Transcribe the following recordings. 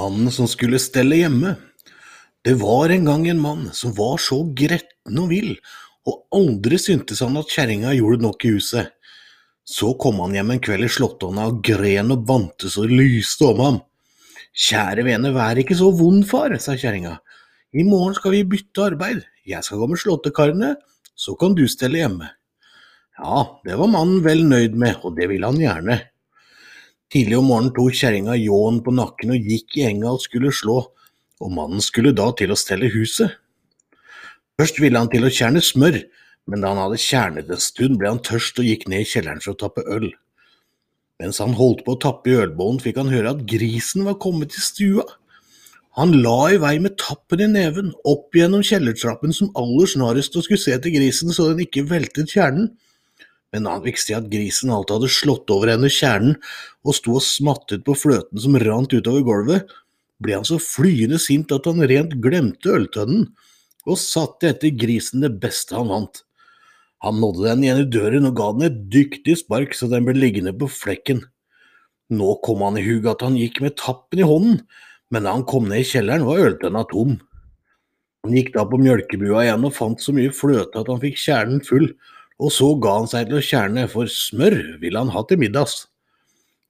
Mannen som skulle stelle hjemme. Det var en gang en mann som var så gretten og vill, og aldri syntes han at kjerringa gjorde nok i huset. Så kom han hjem en kveld i slåttonna og gren og bante så det lyste om ham. Kjære vene, vær ikke så vond, far, sa kjerringa. I morgen skal vi bytte arbeid, jeg skal gå med slåttekarene, så kan du stelle hjemme. Ja, det var mannen vel nøyd med, og det ville han gjerne. Tidlig om morgenen tok kjerringa ljåen på nakken og gikk i enga og skulle slå, og mannen skulle da til å stelle huset. Først ville han til å kjerne smør, men da han hadde kjernet en stund, ble han tørst og gikk ned i kjelleren for å tappe øl. Mens han holdt på å tappe i ølbålen, fikk han høre at grisen var kommet til stua. Han la i vei med tappen i neven, opp gjennom kjellertrappen som aller snarest og skulle se til grisen så den ikke veltet kjernen. Men han se at grisen alt hadde slått over henne kjernen og sto og smattet på fløten som rant utover gulvet, ble han så flyende sint at han rent glemte øltønnen, og satte etter grisen det beste han vant. Han nådde den igjen i døren og ga den et dyktig spark så den ble liggende på flekken. Nå kom han i hug at han gikk med tappen i hånden, men da han kom ned i kjelleren var øltønna tom. Han gikk da på mjølkebua igjen og fant så mye fløte at han fikk kjernen full, og så ga han seg til å kjerne, for smør ville han ha til middags.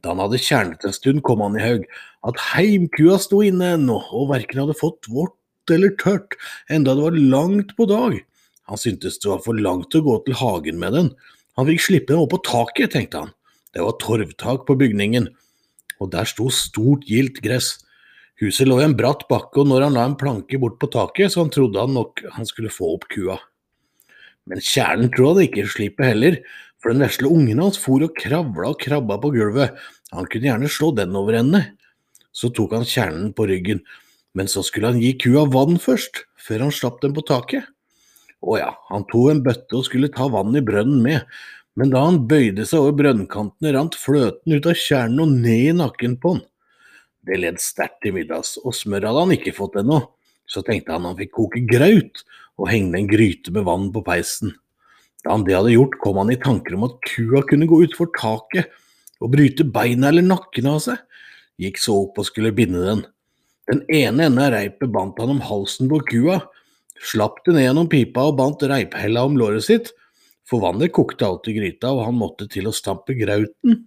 Da han hadde kjernet en stund, kom han i haug at heimkua sto inne ennå, og verken hadde fått vårt eller tørt, enda det var langt på dag. Han syntes det var for langt å gå til hagen med den. Han fikk slippe den opp på taket, tenkte han. Det var torvtak på bygningen, og der sto stort gildt gress. Huset lå i en bratt bakke, og når han la en planke bort på taket, så han trodde han nok han skulle få opp kua. Men kjernen han ikke slippe heller, for den vesle ungen hans for og kravla og krabba på gulvet, han kunne gjerne slå den over ende. Så tok han kjernen på ryggen, men så skulle han gi kua vann først, før han slapp den på taket. Å ja, han tok en bøtte og skulle ta vann i brønnen med, men da han bøyde seg over brønnkantene, rant fløten ut av kjernen og ned i nakken på han. Det led sterkt til middags, og smør hadde han ikke fått ennå, så tenkte han han fikk koke graut og hengte en gryte med vann på peisen. Da han det hadde gjort, kom han i tanker om at kua kunne gå utfor taket og bryte beina eller nakken av seg, gikk så opp og skulle binde den. Den ene enden av reipet bandt han om halsen på kua, slapp det ned gjennom pipa og bandt reiphella om låret sitt, for vannet kokte alt i gryta, og han måtte til å stampe grauten.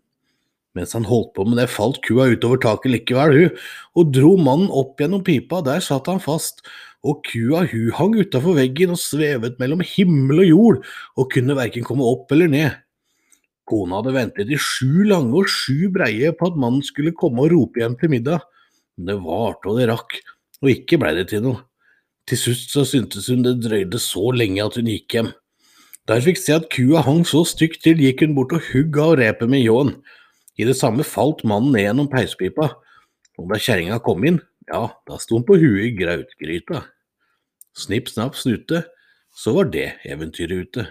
Mens han holdt på med det, falt kua utover taket likevel, hun, og dro mannen opp gjennom pipa, der satt han fast, og kua hun hang utafor veggen og svevet mellom himmel og jord, og kunne verken komme opp eller ned. Kona hadde ventet i sju lange og sju breie på at mannen skulle komme og rope hjem til middag, men det varte og det rakk, og ikke blei det til noe. Til slutt så syntes hun det drøyde så lenge at hun gikk hjem. Da hun fikk se at kua hang så stygt til, gikk hun bort og hugg av repet med ljåen. I det samme falt mannen ned gjennom peispipa, og da kjerringa kom inn, ja, da sto han på huet i grautgryta. Snipp, snapp, snute, så var det eventyret ute.